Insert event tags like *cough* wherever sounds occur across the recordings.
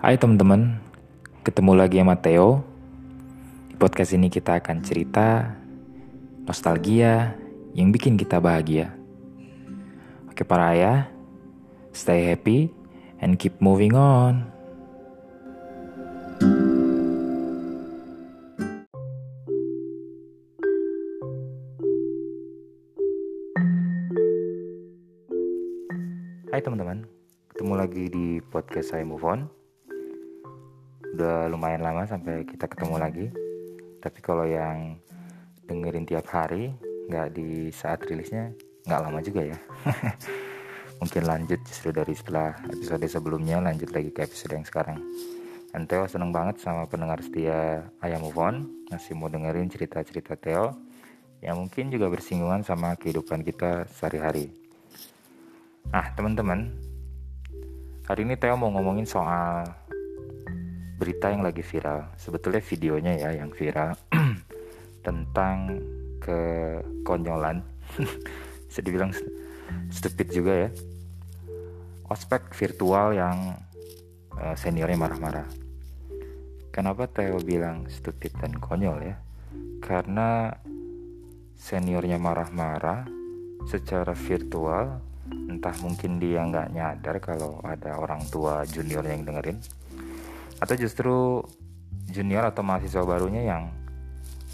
Hai teman-teman, ketemu lagi sama Theo. Di podcast ini kita akan cerita nostalgia yang bikin kita bahagia. Oke para ayah, stay happy and keep moving on. Hai teman-teman, ketemu lagi di podcast saya Move On udah lumayan lama sampai kita ketemu lagi. Tapi kalau yang dengerin tiap hari nggak di saat rilisnya nggak lama juga ya. *laughs* Mungkin lanjut justru dari setelah episode sebelumnya lanjut lagi ke episode yang sekarang. Dan Theo seneng banget sama pendengar setia Ayah Move On. Masih mau dengerin cerita-cerita Theo yang mungkin juga bersinggungan sama kehidupan kita sehari-hari. Nah teman-teman hari ini Theo mau ngomongin soal berita yang lagi viral. Sebetulnya videonya ya yang viral *clears throat* tentang kekonyolan. *laughs* Bisa dibilang stupid juga ya. Ospek virtual yang uh, seniornya marah-marah. Kenapa Theo bilang stupid dan konyol ya? Karena seniornya marah-marah secara virtual entah mungkin dia nggak nyadar kalau ada orang tua junior yang dengerin atau justru junior atau mahasiswa barunya yang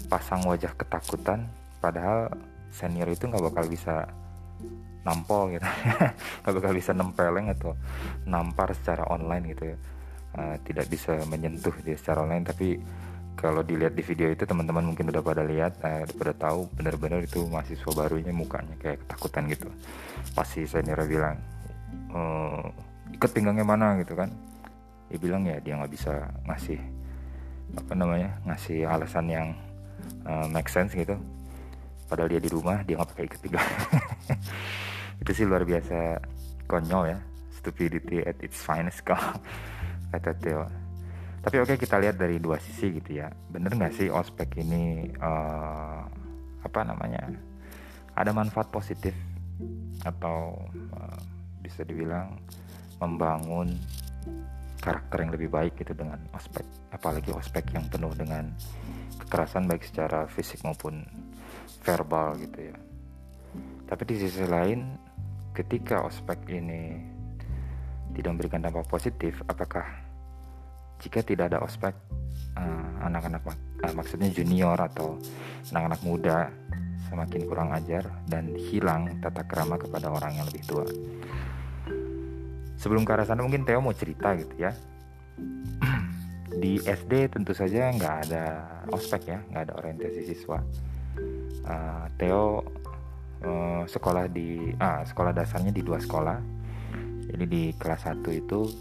pasang wajah ketakutan padahal senior itu nggak bakal bisa nampol gitu. *laughs* Nggak bakal bisa nempeleng atau nampar secara online gitu ya. Uh, tidak bisa menyentuh dia secara online tapi kalau dilihat di video itu teman-teman mungkin udah pada lihat uh, udah pada tahu benar-benar itu mahasiswa barunya mukanya kayak ketakutan gitu. Pasti senior bilang e, ikut pinggangnya mana? gitu kan dia bilang ya dia nggak bisa ngasih apa namanya ngasih alasan yang uh, make sense gitu. Padahal dia di rumah dia nggak pakai ikat pinggang *laughs* itu sih luar biasa konyol ya. Stupidity at its finest kalau *laughs* kata Theo. Tapi oke okay, kita lihat dari dua sisi gitu ya. Bener nggak sih ospek ini uh, apa namanya ada manfaat positif atau uh, bisa dibilang membangun karakter yang lebih baik gitu dengan ospek apalagi ospek yang penuh dengan kekerasan baik secara fisik maupun verbal gitu ya. Tapi di sisi lain ketika ospek ini tidak memberikan dampak positif apakah jika tidak ada ospek eh, anak-anak uh, uh, maksudnya junior atau anak-anak muda semakin kurang ajar dan hilang tata kerama kepada orang yang lebih tua sebelum ke arah sana mungkin Theo mau cerita gitu ya. *clears throat* Di SD tentu saja nggak ada ospek ya nggak ada orientasi siswa. Uh, Theo uh, sekolah di ah, sekolah dasarnya di dua sekolah. Jadi di kelas 1 itu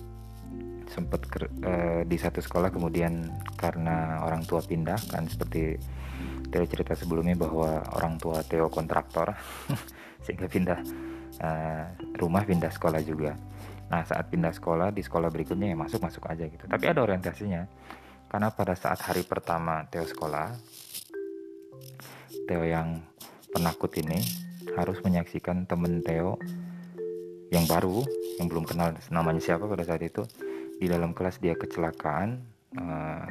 sempat uh, di satu sekolah kemudian karena orang tua pindah kan seperti Theo cerita sebelumnya bahwa orang tua Theo kontraktor *laughs* sehingga pindah uh, rumah pindah sekolah juga Nah saat pindah sekolah di sekolah berikutnya ya masuk masuk aja gitu. Tapi ada orientasinya. Karena pada saat hari pertama Theo sekolah, Theo yang penakut ini harus menyaksikan temen Theo yang baru yang belum kenal namanya siapa pada saat itu. Di dalam kelas dia kecelakaan uh,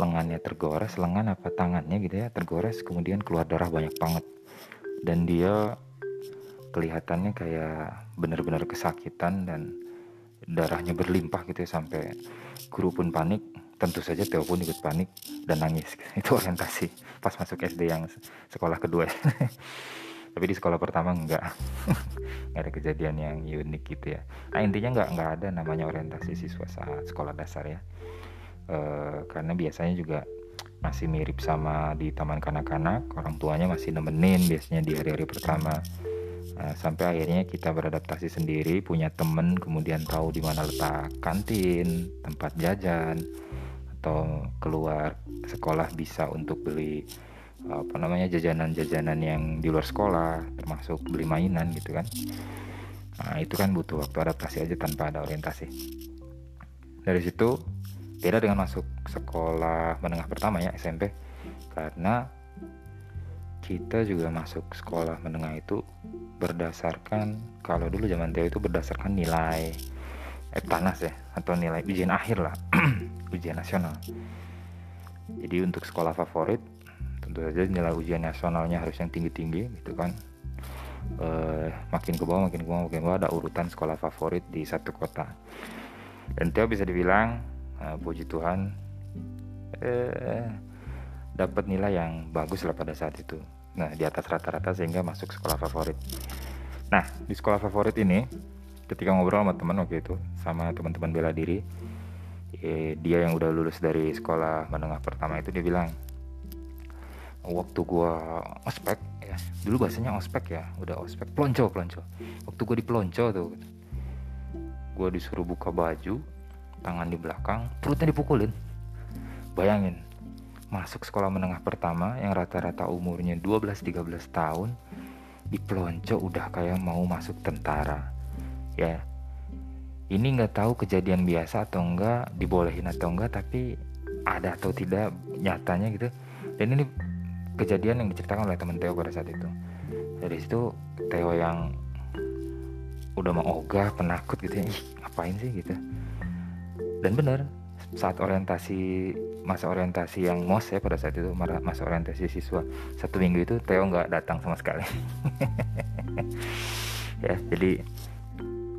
lengannya tergores lengan apa tangannya gitu ya tergores kemudian keluar darah banyak banget. Dan dia kelihatannya kayak benar-benar kesakitan dan darahnya berlimpah gitu ya sampai guru pun panik tentu saja Theo pun ikut panik dan nangis. *laughs* Itu orientasi pas masuk SD yang sekolah kedua. *laughs* Tapi di sekolah pertama enggak. *laughs* Nggak ada kejadian yang unik gitu ya. Nah intinya nggak nggak ada namanya orientasi siswa saat sekolah dasar ya. E, karena biasanya juga masih mirip sama di taman kanak-kanak orang tuanya masih nemenin biasanya di hari-hari pertama Nah, sampai akhirnya kita beradaptasi sendiri, punya temen, kemudian tahu di mana letak kantin, tempat jajan, atau keluar sekolah bisa untuk beli apa namanya jajanan-jajanan yang di luar sekolah, termasuk beli mainan gitu kan. Nah, itu kan butuh waktu adaptasi aja tanpa ada orientasi. Dari situ beda dengan masuk sekolah menengah pertama ya SMP karena kita juga masuk sekolah menengah itu berdasarkan kalau dulu zaman Theo itu berdasarkan nilai Eptanas ya atau nilai ujian akhir lah *clears throat* ujian nasional. Jadi untuk sekolah favorit tentu saja nilai ujian nasionalnya harus yang tinggi-tinggi gitu kan. Uh, makin ke bawah makin ke bawah makin ke bawah ada urutan sekolah favorit di satu kota. Dan Theo bisa dibilang uh, puji Tuhan uh, dapat nilai yang bagus lah pada saat itu nah di atas rata-rata sehingga masuk sekolah favorit. Nah di sekolah favorit ini ketika ngobrol sama teman waktu itu sama teman-teman bela diri eh, dia yang udah lulus dari sekolah menengah pertama itu dia bilang waktu gua ospek ya dulu bahasanya ospek ya udah ospek pelonco pelonco. Waktu gua di pelonco tuh gua disuruh buka baju tangan di belakang perutnya dipukulin. Bayangin masuk sekolah menengah pertama yang rata-rata umurnya 12-13 tahun di pelonco udah kayak mau masuk tentara ya. Ini nggak tahu kejadian biasa atau enggak dibolehin atau enggak tapi ada atau tidak nyatanya gitu. Dan ini kejadian yang diceritakan oleh teman Theo pada saat itu. Dari situ Theo yang udah mau ogah penakut gitu ya ngapain sih? gitu. Dan benar saat orientasi masa orientasi yang mos ya pada saat itu masa orientasi siswa. Satu minggu itu Theo nggak datang sama sekali. *laughs* Ya jadi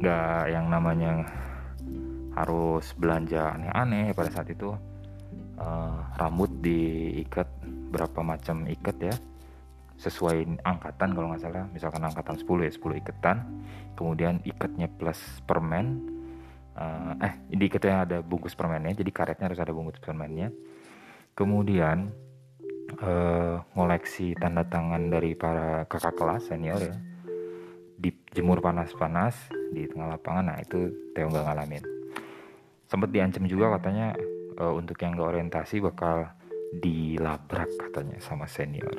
nggak yang namanya harus belanja aneh-aneh pada saat itu uh, rambut diikat berapa macam ikat ya sesuai angkatan kalau nggak salah. Misalkan angkatan 10 ya 10 ikatan kemudian ikatnya plus permen uh, eh di ikatnya ada bungkus permennya jadi karetnya harus ada bungkus permennya. Kemudian uh, ngoleksi tanda tangan dari para kakak kelas senior ya. Dijemur panas-panas di tengah lapangan nah itu Theo nggak ngalamin. Sempat diancam juga katanya uh, untuk yang nggak orientasi bakal dilabrak katanya sama senior.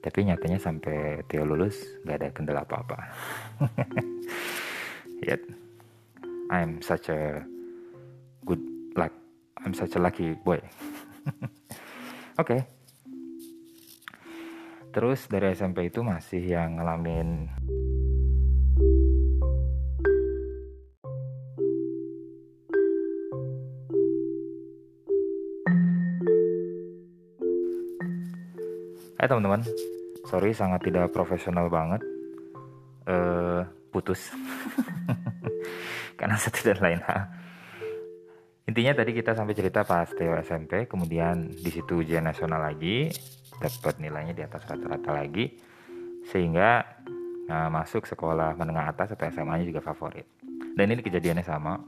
Tapi nyatanya sampai Theo lulus nggak ada kendala apa-apa. *laughs* Yet I'm such a good luck I'm such a lucky boy oke *laughs* okay. terus dari SMP itu masih yang ngalamin Eh teman-teman, sorry sangat tidak profesional banget. Uh, putus *laughs* karena *laughs* satu dan lain hal. Intinya tadi kita sampai cerita pas Teo SMP, kemudian di situ ujian nasional lagi, dapat nilainya di atas rata-rata lagi, sehingga nah, masuk sekolah menengah atas atau SMA-nya juga favorit. Dan ini kejadiannya sama.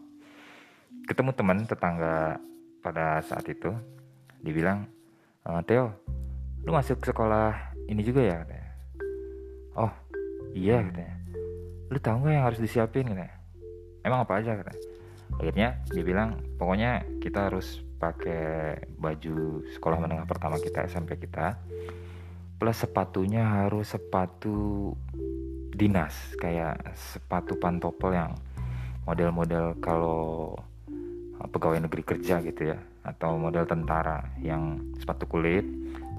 Ketemu teman tetangga pada saat itu, dibilang, e, Theo, lu masuk sekolah ini juga ya oh iya katanya lu tahu nggak yang harus disiapin katanya emang apa aja katanya. Akhirnya dia bilang pokoknya kita harus pakai baju sekolah menengah pertama kita SMP kita plus sepatunya harus sepatu dinas kayak sepatu pantopel yang model-model kalau pegawai negeri kerja gitu ya atau model tentara yang sepatu kulit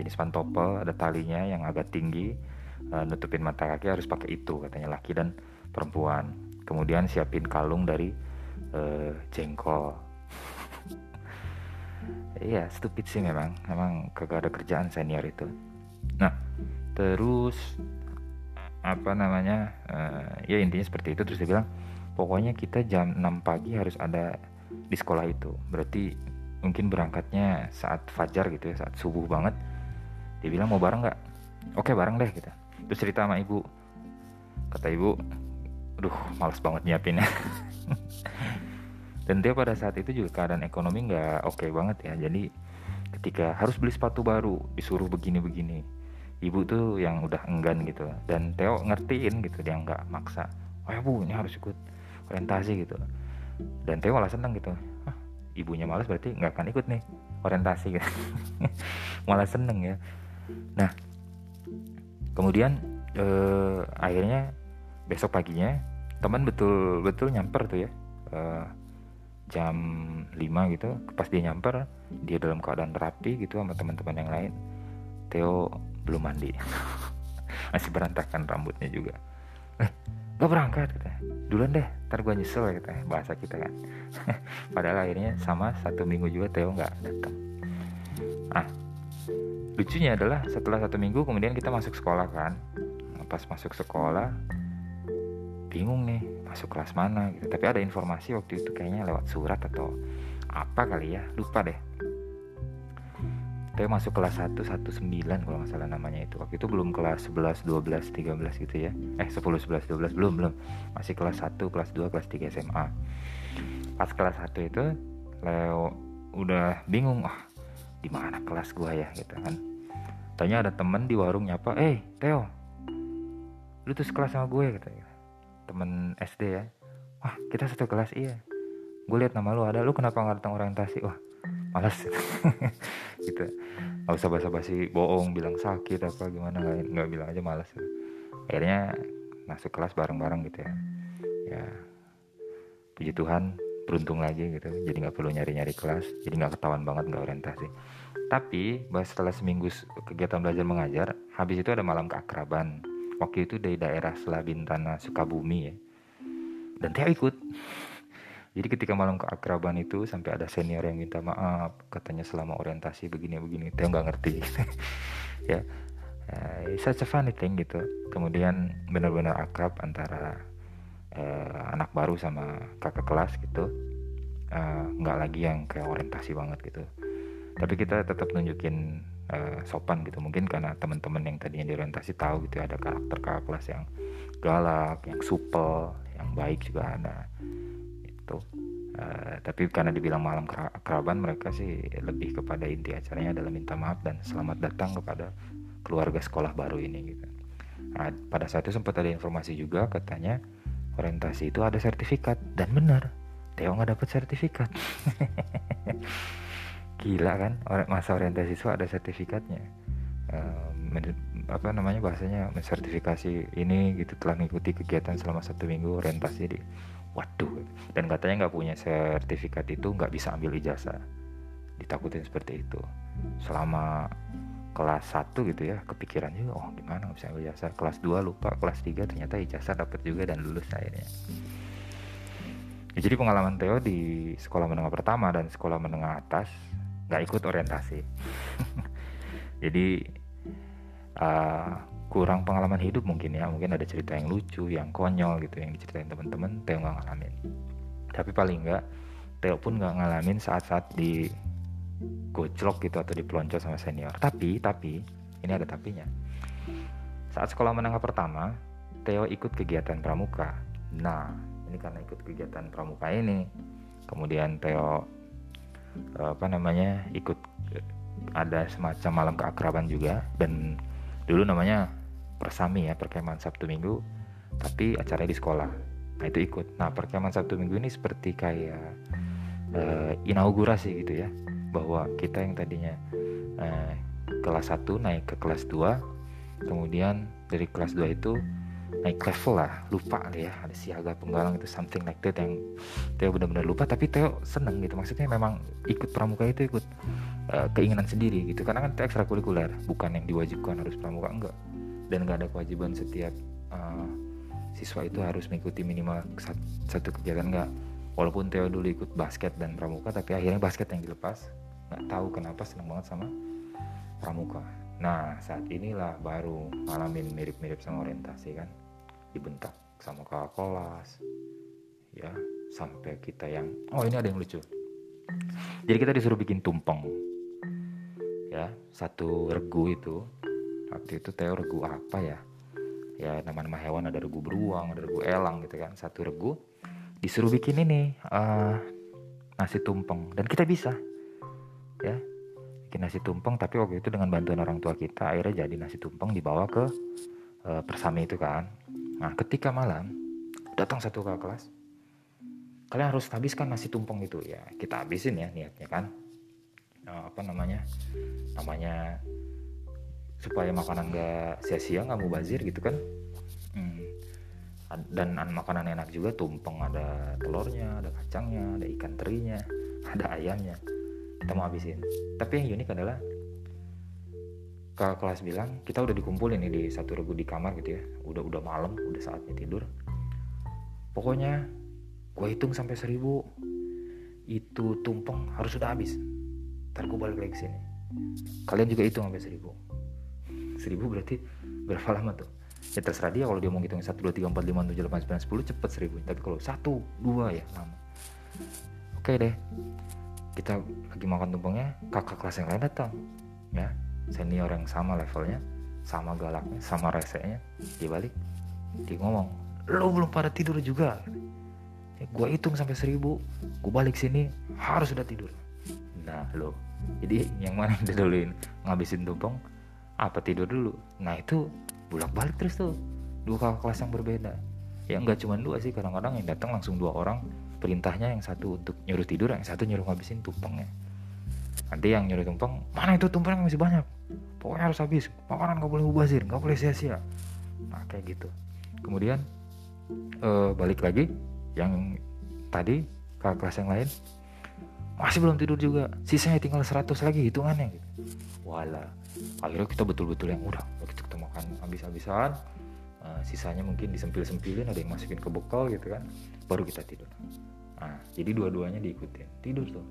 jenis pantopel ada talinya yang agak tinggi uh, nutupin mata kaki harus pakai itu katanya laki dan perempuan kemudian siapin kalung dari uh, jengkol. *laughs* Iya stupid sih memang. Memang kagak ada kerjaan senior itu. Nah terus apa namanya uh, ya intinya seperti itu. Terus dia bilang pokoknya kita jam 6 pagi harus ada di sekolah itu. Berarti mungkin berangkatnya saat fajar gitu ya saat subuh banget. Dia bilang mau bareng nggak? Oke bareng deh kita terus cerita sama ibu. Kata ibu aduh males banget nyiapinnya. Dan dia pada saat itu juga keadaan ekonomi nggak oke okay banget ya. Jadi ketika harus beli sepatu baru disuruh begini-begini. Ibu tuh yang udah enggan gitu. Dan Theo ngertiin gitu dia nggak maksa. Oh ya bu ini harus ikut orientasi gitu. Dan Theo malah seneng gitu. Hah, ibunya malas berarti nggak akan ikut nih orientasi gitu. *laughs* Malah seneng ya. Nah, kemudian eh, akhirnya besok paginya teman betul-betul nyamper tuh ya. Eh, jam 5 gitu pas dia nyamper dia dalam keadaan rapi gitu sama teman-teman yang lain Theo belum mandi. *laughs* Masih berantakan rambutnya juga. Eh berangkat katanya duluan deh ntar gue nyesel katanya bahasa kita kan. *laughs* Padahal akhirnya sama satu minggu juga Theo nggak datang. Ah lucunya adalah setelah satu minggu kemudian kita masuk sekolah kan. Pas masuk sekolah bingung nih masuk kelas mana gitu. Tapi ada informasi waktu itu kayaknya lewat surat atau apa kali ya lupa deh. Teo masuk kelas 1 19 kalau nggak salah namanya itu. Waktu itu belum kelas 11 12 13 gitu ya. Eh 10 11 12 belum belum. Masih kelas 1 kelas 2 kelas 3 SMA pas kelas 1 itu Leo udah bingung ah di mana kelas gua ya? Gitu kan. Tanya ada temen di warung nyapa eh Teo lu tuh sekelas sama gue gitu temen SD ya. Wah kita satu kelas iya. Gue lihat nama lu ada lu kenapa nggak datang orientasi? Wah malas *laughs* gitu. Nggak usah basa-basi bohong bilang sakit apa gimana nggak bilang aja malas akhirnya masuk kelas bareng-bareng gitu ya. Ya puji Tuhan beruntung lagi gitu. Jadi nggak perlu nyari-nyari kelas jadi nggak ketahuan banget nggak orientasi. Tapi setelah seminggu kegiatan belajar mengajar habis itu ada malam keakraban waktu itu dari daerah Selabintana Sukabumi ya. Dan Teo ikut. Jadi ketika malam keakraban itu sampai ada senior yang minta maaf katanya selama orientasi begini begini Teo nggak ngerti. *laughs* Ya. Uh, such a funny thing gitu. Kemudian benar-benar akrab antara uh, anak baru sama kakak kelas gitu. Uh, nggak lagi yang kayak orientasi banget gitu. Tapi kita tetap nunjukin uh, sopan gitu. Mungkin karena teman-teman yang tadinya di orientasi tahu gitu ya, ada karakter kakak kelas yang galak yang supel yang baik juga ada itu uh, tapi karena dibilang malam kerabat mereka sih lebih kepada inti acaranya adalah minta maaf dan selamat datang kepada keluarga sekolah baru ini gitu. Nah, pada saat itu sempat ada informasi juga katanya orientasi itu ada sertifikat. Dan benar Theo nggak dapat sertifikat *laughs* gila kan? Masa orientasi itu ada sertifikatnya. Uh, apa namanya bahasanya mensertifikasi ini gitu telah mengikuti kegiatan selama satu minggu orientasi di waduh. Dan katanya nggak punya sertifikat itu nggak bisa ambil ijazah. Ditakutin seperti itu. Selama kelas 1 gitu ya kepikiran juga oh gimana nggak bisa ambil ijazah? Kelas 2 lupa kelas 3 ternyata ijazah dapat juga dan lulus akhirnya. Ya, jadi pengalaman Theo di sekolah menengah pertama dan sekolah menengah atas nggak ikut orientasi. *laughs* Jadi uh, kurang pengalaman hidup mungkin ya. Mungkin ada cerita yang lucu yang konyol gitu yang diceritain teman-teman Theo nggak ngalamin. Tapi paling nggak Theo pun nggak ngalamin saat-saat di gojlok gitu atau dipelonco sama senior. Tapi tapi ini ada tapinya. Saat sekolah menengah pertama Theo ikut kegiatan pramuka. Nah ini karena ikut kegiatan pramuka ini kemudian Theo apa namanya ikut ada semacam malam keakraban juga. Dan dulu namanya persami ya perkemahan Sabtu Minggu tapi acaranya di sekolah. Nah itu ikut. Nah perkemahan Sabtu Minggu ini seperti kayak uh, inaugurasi gitu ya bahwa kita yang tadinya uh, kelas 1 naik ke kelas 2 kemudian dari kelas 2 itu naik level lah lupa ya ada siaga penggalang itu something like that yang Theo benar-benar lupa. Tapi Theo seneng gitu maksudnya memang ikut pramuka itu ikut uh, keinginan sendiri gitu. Karena kan itu ekstrakurikuler bukan yang diwajibkan harus pramuka enggak. Dan nggak ada kewajiban setiap uh, siswa itu harus mengikuti minimal satu kegiatan enggak. Walaupun Theo dulu ikut basket dan pramuka tapi akhirnya basket yang dilepas. Nggak tahu kenapa seneng banget sama pramuka. Nah saat inilah baru ngalamin mirip-mirip sama orientasi kan Dibentak sama kakak kelas Ya sampai kita yang Oh ini ada yang lucu. Jadi kita disuruh bikin tumpeng Ya satu regu itu. Waktu itu Theo regu apa ya? Ya nama-nama hewan ada regu beruang Ada regu elang gitu kan Satu regu. Disuruh bikin ini uh, Nasi tumpeng. Dan kita bisa Ya bikin nasi tumpeng. Tapi waktu itu dengan bantuan orang tua kita akhirnya jadi nasi tumpeng dibawa ke e, persami itu kan nah ketika malam datang satu ke kelas. Kalian harus habiskan nasi tumpeng itu. Ya kita habisin ya niatnya kan. E, apa namanya? Namanya supaya makanan gak sia-sia nggak mau bazir gitu kan. Hmm. dan makanan enak juga tumpeng ada telurnya ada kacangnya ada ikan terinya *laughs* ada ayamnya. Kita mau habisin. Tapi yang unik adalah kakak kelas bilang kita udah dikumpulin nih di satu regu di kamar gitu ya. Udah udah malam udah saatnya tidur. Pokoknya gue hitung sampai seribu. Itu tumpeng harus sudah habis. Ntar gue balik lagi sini. Kalian juga hitung sampai seribu. Seribu berarti berapa lama tuh? Ya terserah dia kalau dia mau ngitung satu dua tiga empat lima tujuh delapan sembilan sepuluh cepet seribu. Tapi kalau satu dua ya lama. Oke deh. Kita lagi makan tumpengnya kakak kelas yang lain datang ya senior yang sama levelnya sama galaknya sama resenya dia balik dia ngomong lo belum pada tidur juga. Ya, gue hitung sampai seribu gue balik sini harus sudah tidur. Nah lo jadi yang mana yang diduluin ngabisin tumpeng apa tidur dulu? Nah itu bolak balik terus tuh dua kakak kelas yang berbeda. Ya nggak cuma dua sih kadang-kadang yang datang langsung dua orang perintahnya yang satu untuk nyuruh tidur yang satu nyuruh ngabisin tumpengnya. Nanti yang nyuruh tumpeng mana itu tumpengnya masih banyak pokoknya harus habis. Makanan nggak boleh mubazir nggak boleh sia-sia. Nah kayak gitu. Kemudian uh, balik lagi yang tadi kakak kelas yang lain. Masih belum tidur juga. Sisanya tinggal 100 lagi hitungannya gitu. Wala akhirnya kita betul-betul yang udah begitu kita makan habis-habisan. Uh, sisanya mungkin disempil-sempilin ada yang masukin ke bekal gitu kan. Baru kita tidur. Nah jadi dua-duanya diikutin. Tidur tuh.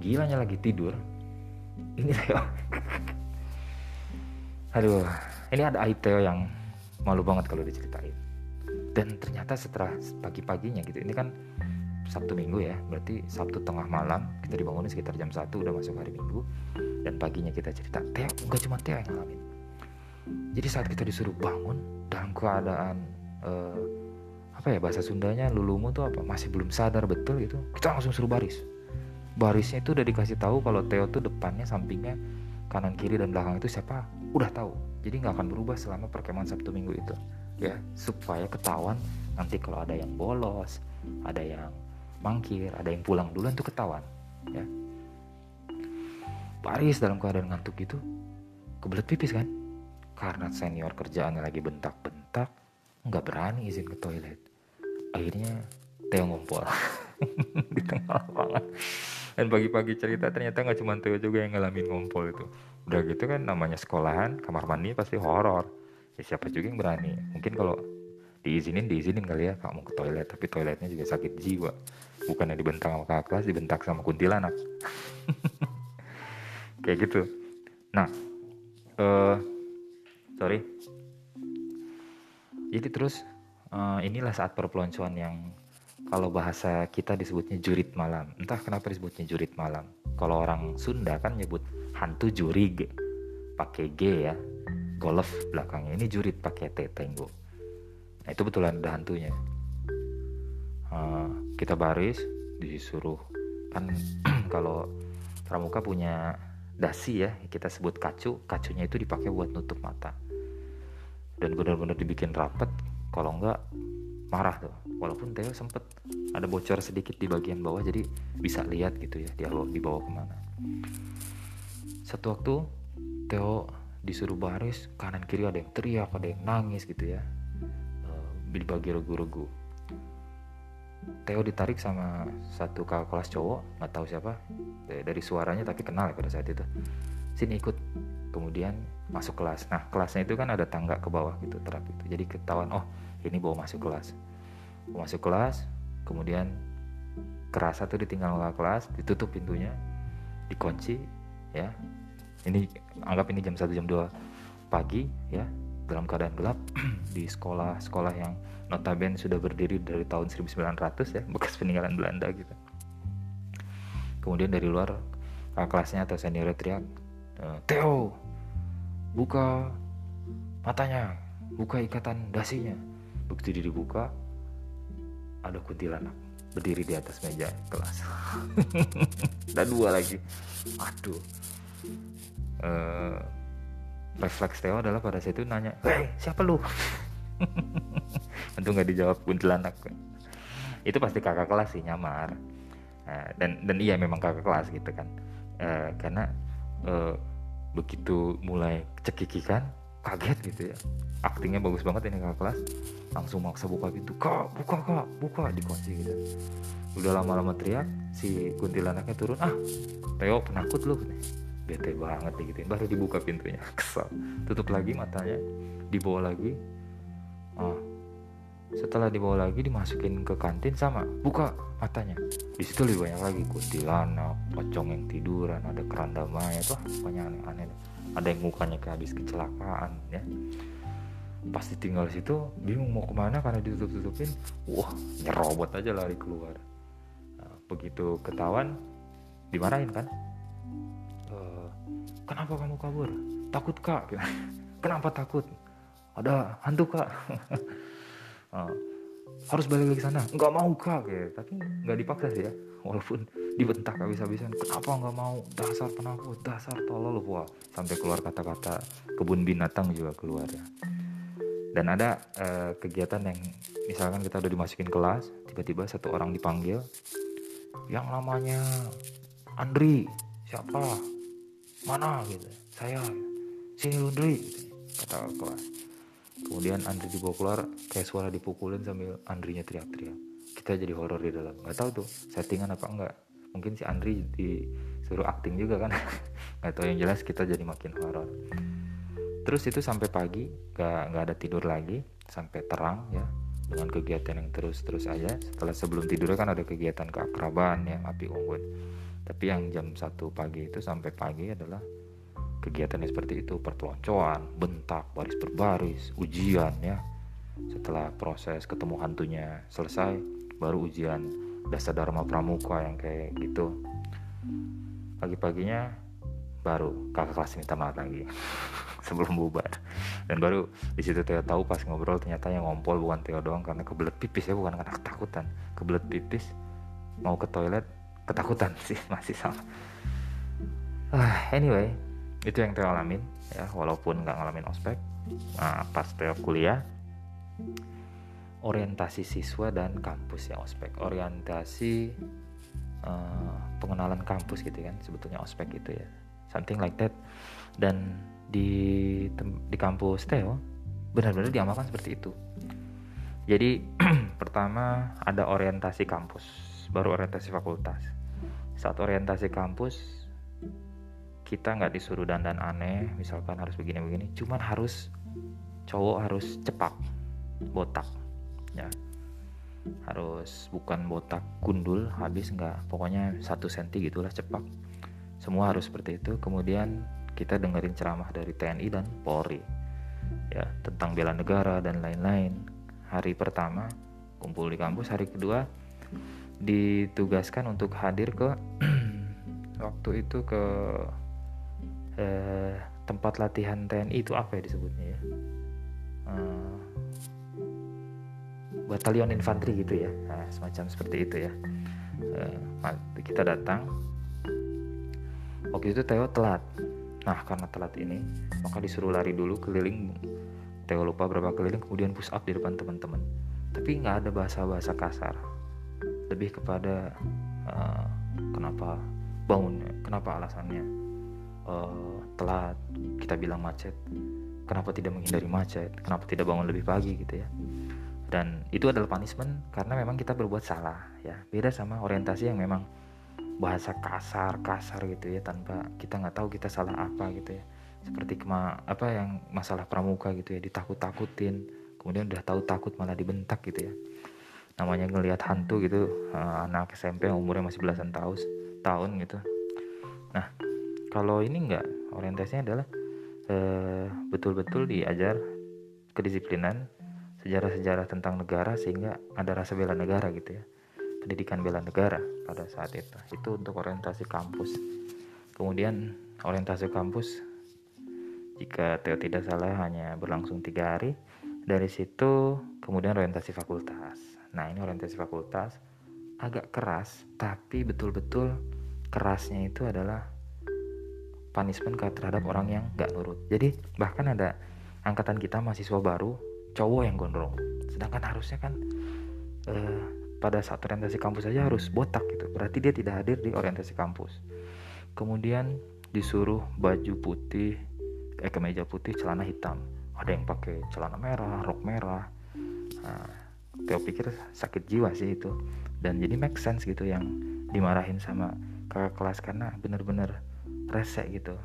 Gilanya lagi tidur ini Theo aduh ini ada aib Theo yang malu banget kalau diceritain. Dan ternyata setelah pagi-paginya gitu ini kan Sabtu Minggu ya berarti Sabtu tengah malam kita dibangunin sekitar jam 1 udah masuk hari Minggu dan paginya kita cerita. Teo enggak cuma Teo yang ngalamin. Jadi saat kita disuruh bangun dalam keadaan uh, apa ya bahasa Sundanya lulumu tuh apa masih belum sadar betul gitu kita langsung suruh baris barisnya itu udah dikasih tahu kalau Teo tuh depannya sampingnya kanan kiri dan belakang itu siapa udah tahu jadi nggak akan berubah selama perkemahan Sabtu Minggu itu ya supaya ketahuan nanti kalau ada yang bolos ada yang mangkir, ada yang pulang duluan tuh ketahuan, ya. Paris dalam keadaan ngantuk gitu, kebelet pipis kan? Karena senior kerjaannya lagi bentak-bentak, nggak berani izin ke toilet. Akhirnya Theo ngompol *laughs* di tengah lapangan. Dan pagi-pagi cerita ternyata nggak cuma Theo juga yang ngalamin ngompol itu. Udah gitu kan namanya sekolahan, kamar mandi pasti horor. Ya siapa juga yang berani. Mungkin kalau diizinin diizinin kali ya kamu ke toilet tapi toiletnya juga sakit jiwa bukannya dibentak sama kakak kelas dibentak sama kuntilanak *laughs* kayak gitu nah uh, sorry jadi terus uh, inilah saat perpeloncoan yang kalau bahasa kita disebutnya jurit malam. Entah kenapa disebutnya jurit malam. Kalau orang Sunda kan nyebut hantu jurig. Pakai G ya. Golf belakangnya. Ini jurit pakai T tenggo. Nah itu betulan ada hantunya. Uh, kita baris disuruh. Kan *clears throat* kalau pramuka punya dasi ya kita sebut kacu. Kacunya itu dipakai buat nutup mata. Dan benar-benar dibikin rapet. Kalau enggak marah tuh. Walaupun Theo sempet ada bocor sedikit di bagian bawah jadi bisa lihat gitu ya dia dibawa ke mana. Satu waktu Theo disuruh baris kanan kiri ada yang teriak ada yang nangis gitu ya. Dibagi regu-regu. Theo ditarik sama satu kakak kelas cowok nggak tahu siapa dari suaranya tapi kenal ya pada saat itu. Sini ikut kemudian masuk kelas. Nah kelasnya itu kan ada tangga ke bawah gitu terap itu jadi ketahuan oh ini bawa masuk kelas. Bawa masuk kelas kemudian kerasa tuh ditinggal kakak kelas ditutup pintunya dikunci ya. Ini anggap ini jam 1 jam 2 pagi ya. Dalam keadaan gelap *clears throat* di sekolah-sekolah yang notabene sudah berdiri dari tahun 1900 ya bekas peninggalan Belanda gitu. Kemudian dari luar kakak kelasnya atau senior teriak eh, Theo buka matanya buka ikatan dasinya begitu dibuka ada kuntilanak berdiri di atas meja kelas. *laughs* Dan dua lagi. Aduh. Uh, refleks Theo adalah pada saat itu nanya hei siapa lu? *laughs* Untung nggak dijawab kuntilanak. Itu pasti kakak kelas sih nyamar. Nah, dan dan iya memang kakak kelas gitu kan. E, karena e, begitu mulai cekikikan kaget gitu ya. Aktingnya bagus banget ini kakak kelas. Langsung maksa buka pintu. Kak buka kak buka dikunci gitu. Udah lama-lama teriak si kuntilanaknya turun. Ah Theo penakut lu. Bete banget gitu baru dibuka pintunya. *laughs* Kesal tutup lagi matanya. Dibawa lagi. Oh setelah dibawa lagi dimasukin ke kantin sama buka matanya. Di situ lebih banyak lagi kuntilanak pocong yang tiduran ada keranda mayat. Tuh banyak aneh-aneh ada yang mukanya kayak habis kecelakaan ya. Pasti tinggal situ bingung mau ke mana karena ditutup-tutupin wah nyerobot aja lari keluar. Nah, begitu ketahuan dimarahin kan? E, kenapa kamu kabur? Takut kak. *laughs* Kenapa takut? Ada hantu kak. Uh, *laughs* harus balik lagi sana. Nggak mau kak. Kayak tapi nggak dipaksa sih ya. Walaupun dibentak habis-habisan. Kenapa nggak mau? Dasar penakut dasar tolol wah. Sampai keluar kata-kata kebun binatang juga keluar ya. Dan ada uh, kegiatan yang misalkan kita udah dimasukin kelas tiba-tiba satu orang dipanggil yang namanya Andri siapa? Mana? Gitu. Saya sini Lundri gitu, kata kelas. Kemudian Andri dibawa keluar kayak suara dipukulin sambil Andrinya teriak-teriak. Kita jadi horor di dalam. Nggak tahu tuh settingan apa enggak mungkin si Andri disuruh acting juga kan. *laughs* Nggak tahu yang jelas kita jadi makin horor. Terus itu sampai pagi nggak nggak ada tidur lagi sampai terang ya dengan kegiatan yang terus-terus aja. Setelah sebelum tidur kan ada kegiatan keakraban ya api unggun. Tapi yang jam satu pagi itu sampai pagi adalah kegiatannya seperti itu. Perpeloncoan bentak baris berbaris ujian ya. Setelah proses ketemu hantunya selesai baru ujian dasar dharma pramuka yang kayak gitu. Pagi-paginya baru kakak kelas minta maaf lagi *laughs* sebelum bubar. Dan baru di situ Teo tahu pas ngobrol ternyata yang ngompol bukan Teo doang karena kebelet pipis ya bukan karena ketakutan. Kebelet pipis mau ke toilet ketakutan *laughs* sih masih sama. Uh, anyway itu yang Teo alamin ya walaupun nggak ngalamin ospek nah, pas Teo kuliah orientasi siswa dan kampus ya ospek. Orientasi uh, pengenalan kampus gitu kan sebetulnya ospek itu ya. Something like that. Dan di di kampus Teo benar-benar diamalkan seperti itu. Jadi *clears throat* pertama ada orientasi kampus baru orientasi fakultas. Saat orientasi kampus kita nggak disuruh dandan aneh misalkan harus begini-begini cuman harus cowok harus cepak botak ya. Harus bukan botak gundul habis nggak pokoknya satu senti gitulah cepak semua harus seperti itu. Kemudian kita dengerin ceramah dari TNI dan Polri. Ya tentang bela negara dan lain-lain. Hari pertama kumpul di kampus. Hari kedua ditugaskan untuk hadir ke *clears throat* waktu itu ke eh, tempat latihan TNI itu apa ya disebutnya ya? Uh, batalion infanteri gitu ya. Nah, semacam seperti itu ya. Uh, kita datang. Waktu itu Theo telat. Nah karena telat ini maka disuruh lari dulu keliling. Theo lupa berapa keliling kemudian push up di depan teman-teman. Tapi nggak ada bahasa-bahasa kasar. Lebih kepada uh, kenapa bangun kenapa alasannya uh, telat kita bilang macet. Kenapa tidak menghindari macet? Kenapa tidak bangun lebih pagi gitu ya dan itu adalah punishment karena memang kita berbuat salah ya. Beda sama orientasi yang memang bahasa kasar kasar gitu ya tanpa kita nggak tahu kita salah apa gitu ya. Seperti kema apa yang masalah pramuka gitu ya ditakut takutin kemudian udah tahu takut malah dibentak gitu ya. Namanya ngelihat hantu gitu uh, anak SMP yang umurnya masih belasan tahun tahun gitu. Nah kalau ini enggak orientasinya adalah uh, betul-betul diajar kedisiplinan sejarah-sejarah tentang negara sehingga ada rasa bela negara gitu ya. Pendidikan bela negara pada saat itu. Itu untuk orientasi kampus. Kemudian orientasi kampus jika tidak salah hanya berlangsung tiga hari. Dari situ kemudian orientasi fakultas. Nah ini orientasi fakultas agak keras tapi betul-betul kerasnya itu adalah punishment terhadap orang yang gak nurut. Jadi bahkan ada angkatan kita mahasiswa baru cowok yang gondrong. Sedangkan harusnya kan uh, pada saat orientasi kampus saja harus botak gitu. Berarti dia tidak hadir di orientasi kampus. Kemudian disuruh baju putih eh kemeja putih celana hitam. Ada yang pakai celana merah rok merah. Nah, pikir sakit jiwa sih itu. Dan jadi make sense gitu yang dimarahin sama kakak kelas karena bener-bener rese gitu.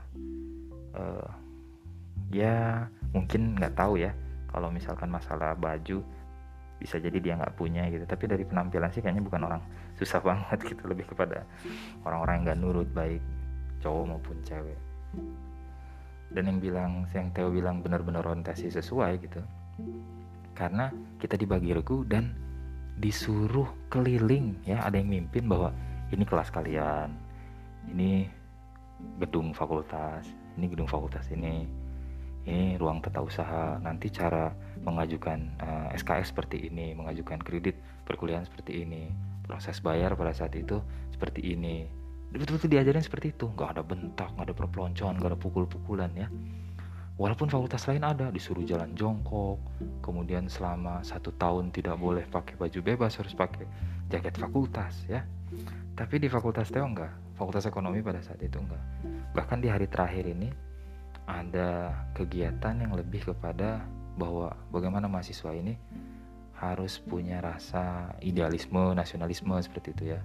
Uh, ya mungkin nggak tahu ya kalau misalkan masalah baju bisa jadi dia nggak punya gitu. Tapi dari penampilan sih kayaknya bukan orang susah *laughs* banget gitu lebih kepada orang-orang yang nggak nurut baik cowok maupun cewek. Dan yang bilang yang Theo bilang benar-benar orientasi sesuai gitu. Karena kita dibagi regu dan disuruh keliling ya. Ada yang mimpin bahwa ini kelas kalian ini gedung fakultas ini gedung fakultas ini ini ruang tata usaha nanti cara mengajukan uh, eh, SKS seperti ini mengajukan kredit perkuliahan seperti ini proses bayar pada saat itu seperti ini. Betul-betul diajarin seperti itu. Nggak ada bentak nggak ada perpeloncoan nggak ada pukul-pukulan ya. Walaupun fakultas lain ada disuruh jalan jongkok kemudian selama satu tahun tidak boleh pakai baju bebas harus pakai jaket fakultas ya. Tapi di fakultas Teo enggak. Fakultas ekonomi pada saat itu enggak. Bahkan di hari terakhir ini ada kegiatan yang lebih kepada bahwa bagaimana mahasiswa ini harus punya rasa idealisme nasionalisme seperti itu ya.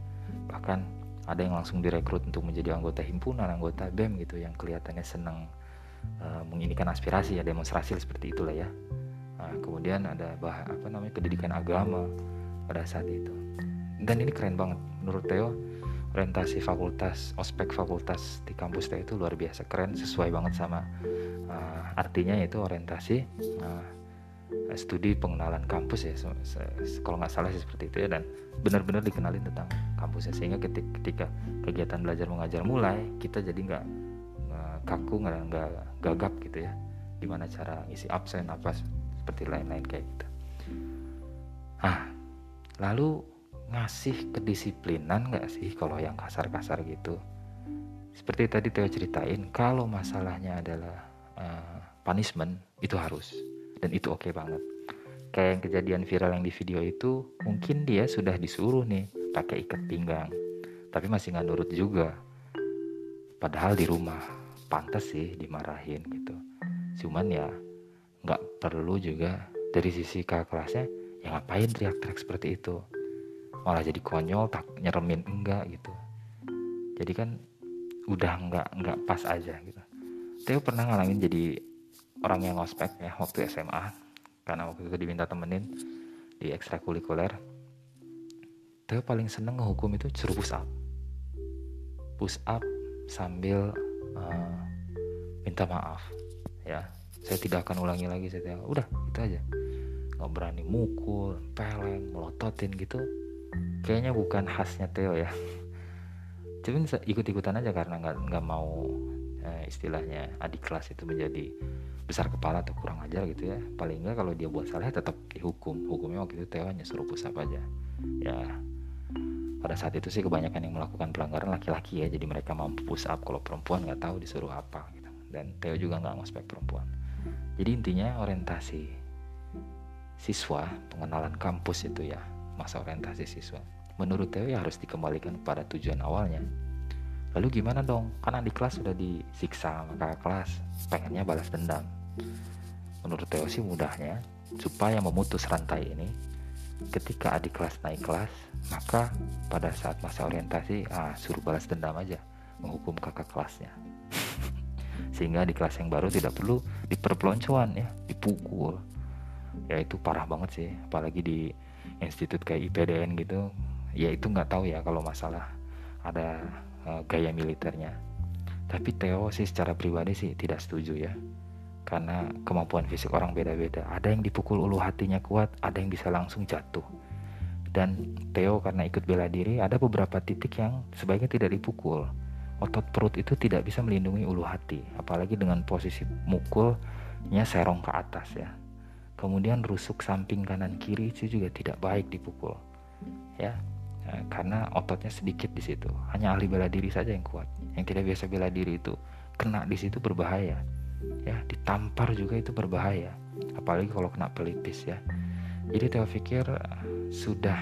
Bahkan ada yang langsung direkrut untuk menjadi anggota himpunan anggota BEM gitu yang kelihatannya senang uh, menginikan aspirasi ya demonstrasi seperti itulah ya. Nah, kemudian ada bah apa namanya pendidikan agama pada saat itu. Dan ini keren banget menurut Theo orientasi fakultas ospek fakultas di kampus Theo itu luar biasa keren sesuai banget sama uh, artinya yaitu orientasi uh, studi pengenalan kampus ya kalau nggak salah sih seperti itu ya dan benar-benar dikenalin tentang kampusnya. Sehingga ketika, ketika kegiatan belajar mengajar mulai kita jadi nggak kaku nggak nggak gagap gitu ya gimana cara ngisi absen apa seperti lain-lain kayak gitu. Ah lalu ngasih kedisiplinan nggak sih kalau yang kasar-kasar gitu? Seperti tadi Theo ceritain kalau masalahnya adalah uh, punishment itu harus. Dan itu oke okay banget. Kayak yang kejadian viral yang di video itu mungkin dia sudah disuruh nih pakai ikat pinggang tapi masih nggak nurut juga. Padahal di rumah pantas sih dimarahin gitu. Cuman ya nggak perlu juga. Dari sisi kakak kelasnya ya ngapain teriak-teriak seperti itu malah jadi konyol tak nyeremin enggak gitu. Jadi kan udah nggak nggak pas aja gitu. Theo pernah ngalamin jadi orang yang ngospek ya waktu SMA karena waktu itu diminta temenin di ekstrakurikuler. Theo paling seneng ngehukum itu suruh push up. Push up sambil uh, minta maaf ya. Saya tidak akan ulangi lagi saya udah itu aja. Nggak berani mukul peleng melototin gitu kayaknya bukan khasnya Theo ya. Cuman ikut-ikutan aja karena nggak nggak mau eh, istilahnya adik kelas itu menjadi besar kepala atau kurang ajar gitu ya. Paling nggak kalau dia buat salah tetap dihukum. Hukumnya waktu itu Theo hanya suruh pusap aja. Ya pada saat itu sih kebanyakan yang melakukan pelanggaran laki-laki ya. Jadi mereka mampu push up kalau perempuan nggak tahu disuruh apa gitu. Dan Theo juga nggak ngospek perempuan. Jadi intinya orientasi siswa pengenalan kampus itu ya masa orientasi siswa. Menurut Theo ya harus dikembalikan pada tujuan awalnya. Lalu gimana dong? Karena di kelas sudah disiksa maka kelas pengennya balas dendam. Menurut Theo sih mudahnya supaya memutus rantai ini ketika adik kelas naik kelas maka pada saat masa orientasi ah suruh balas dendam aja menghukum kakak kelasnya. *laughs* Sehingga di kelas yang baru tidak perlu diperpeloncoan ya dipukul. Ya itu parah banget sih apalagi di institut kayak IPDN gitu ya itu nggak tahu ya kalau masalah ada uh, gaya militernya tapi Theo sih secara pribadi sih tidak setuju ya karena kemampuan fisik orang beda-beda. Ada yang dipukul ulu hatinya kuat, ada yang bisa langsung jatuh. Dan Theo karena ikut bela diri, ada beberapa titik yang sebaiknya tidak dipukul. Otot perut itu tidak bisa melindungi ulu hati, apalagi dengan posisi mukulnya serong ke atas ya. Kemudian rusuk samping kanan kiri itu juga tidak baik dipukul. Ya, nah, karena ototnya sedikit di situ. Hanya ahli bela diri saja yang kuat. Yang tidak biasa bela diri itu kena di situ berbahaya ya ditampar juga itu berbahaya apalagi kalau kena pelipis ya jadi Theo pikir sudah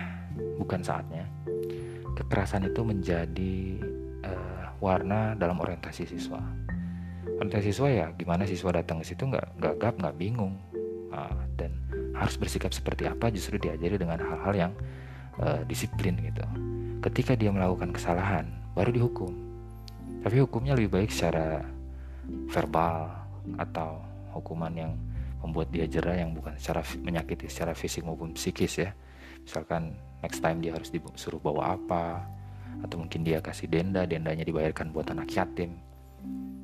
bukan saatnya kekerasan itu menjadi uh, warna dalam orientasi siswa orientasi siswa ya gimana siswa datang ke situ nggak gagap nggak bingung dan harus bersikap seperti apa justru diajari dengan hal-hal yang uh, disiplin gitu. Ketika dia melakukan kesalahan baru dihukum. Tapi hukumnya lebih baik secara verbal atau hukuman yang membuat dia jerah yang bukan secara menyakiti secara fisik maupun psikis ya. Misalkan next time dia harus disuruh bawa apa atau mungkin dia kasih denda dendanya dibayarkan buat anak yatim.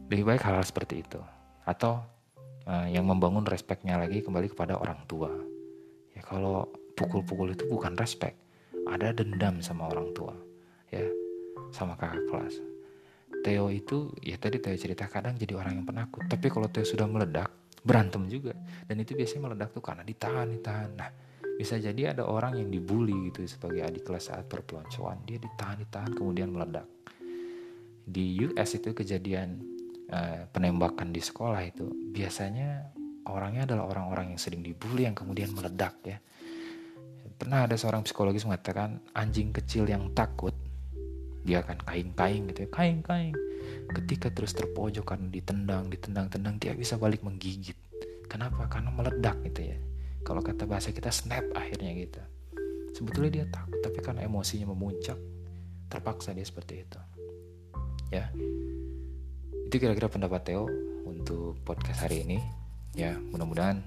Lebih baik hal-hal seperti itu. Atau uh, yang membangun respeknya lagi kembali kepada orang tua. Ya kalau pukul-pukul itu bukan respect ada dendam sama orang tua ya sama kakak kelas. Theo itu ya tadi Theo cerita kadang jadi orang yang penakut. Tapi kalau Theo sudah meledak berantem juga. Dan itu biasanya meledak tuh karena ditahan ditahan. Nah bisa jadi ada orang yang dibully gitu sebagai adik kelas saat perpeloncoan. Dia ditahan ditahan kemudian meledak. Di US itu kejadian uh, penembakan di sekolah itu biasanya orangnya adalah orang-orang yang sering dibully yang kemudian meledak ya. Pernah ada seorang psikologis mengatakan anjing kecil yang takut dia akan kain-kain gitu ya. Kain-kain ketika terus terpojok karena ditendang ditendang-tendang dia bisa balik menggigit. Kenapa? Karena meledak gitu ya. Kalau kata bahasa kita snap akhirnya gitu. Sebetulnya dia takut tapi karena emosinya memuncak terpaksa dia seperti itu. Ya itu kira-kira pendapat Theo untuk podcast hari ini. Ya mudah-mudahan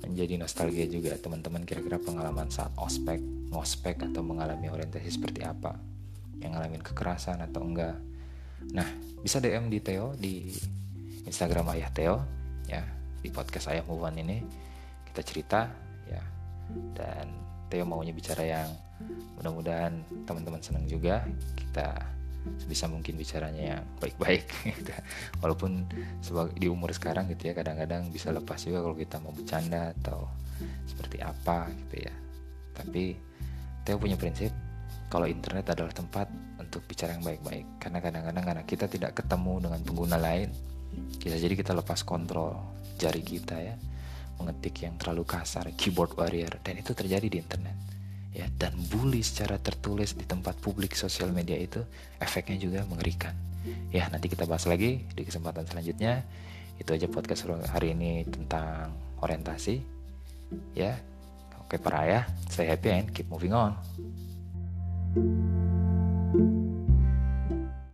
menjadi nostalgia juga teman-teman kira-kira pengalaman saat ospek ngospek atau mengalami orientasi seperti apa. Yang ngalamin kekerasan atau enggak. Nah bisa DM di Theo di Instagram Ayah Theo ya di podcast Ayah Move ini. Kita cerita ya. Dan Theo maunya bicara yang mudah-mudahan teman-teman senang juga. Kita sebisa mungkin bicaranya yang baik-baik *laughs* gitu. walaupun di umur sekarang gitu ya kadang-kadang bisa lepas juga kalau kita mau bercanda atau seperti apa gitu ya tapi Theo punya prinsip kalau internet adalah tempat untuk bicara yang baik-baik karena kadang-kadang karena kita tidak ketemu dengan pengguna lain bisa jadi kita lepas kontrol jari kita ya mengetik yang terlalu kasar, keyboard warrior, dan itu terjadi di internet. Ya, dan bully secara tertulis di tempat publik sosial media itu efeknya juga mengerikan. Ya, nanti kita bahas lagi di kesempatan selanjutnya. Itu aja podcast hari ini tentang orientasi. Ya, oke para ayah, stay happy and keep moving on. thank you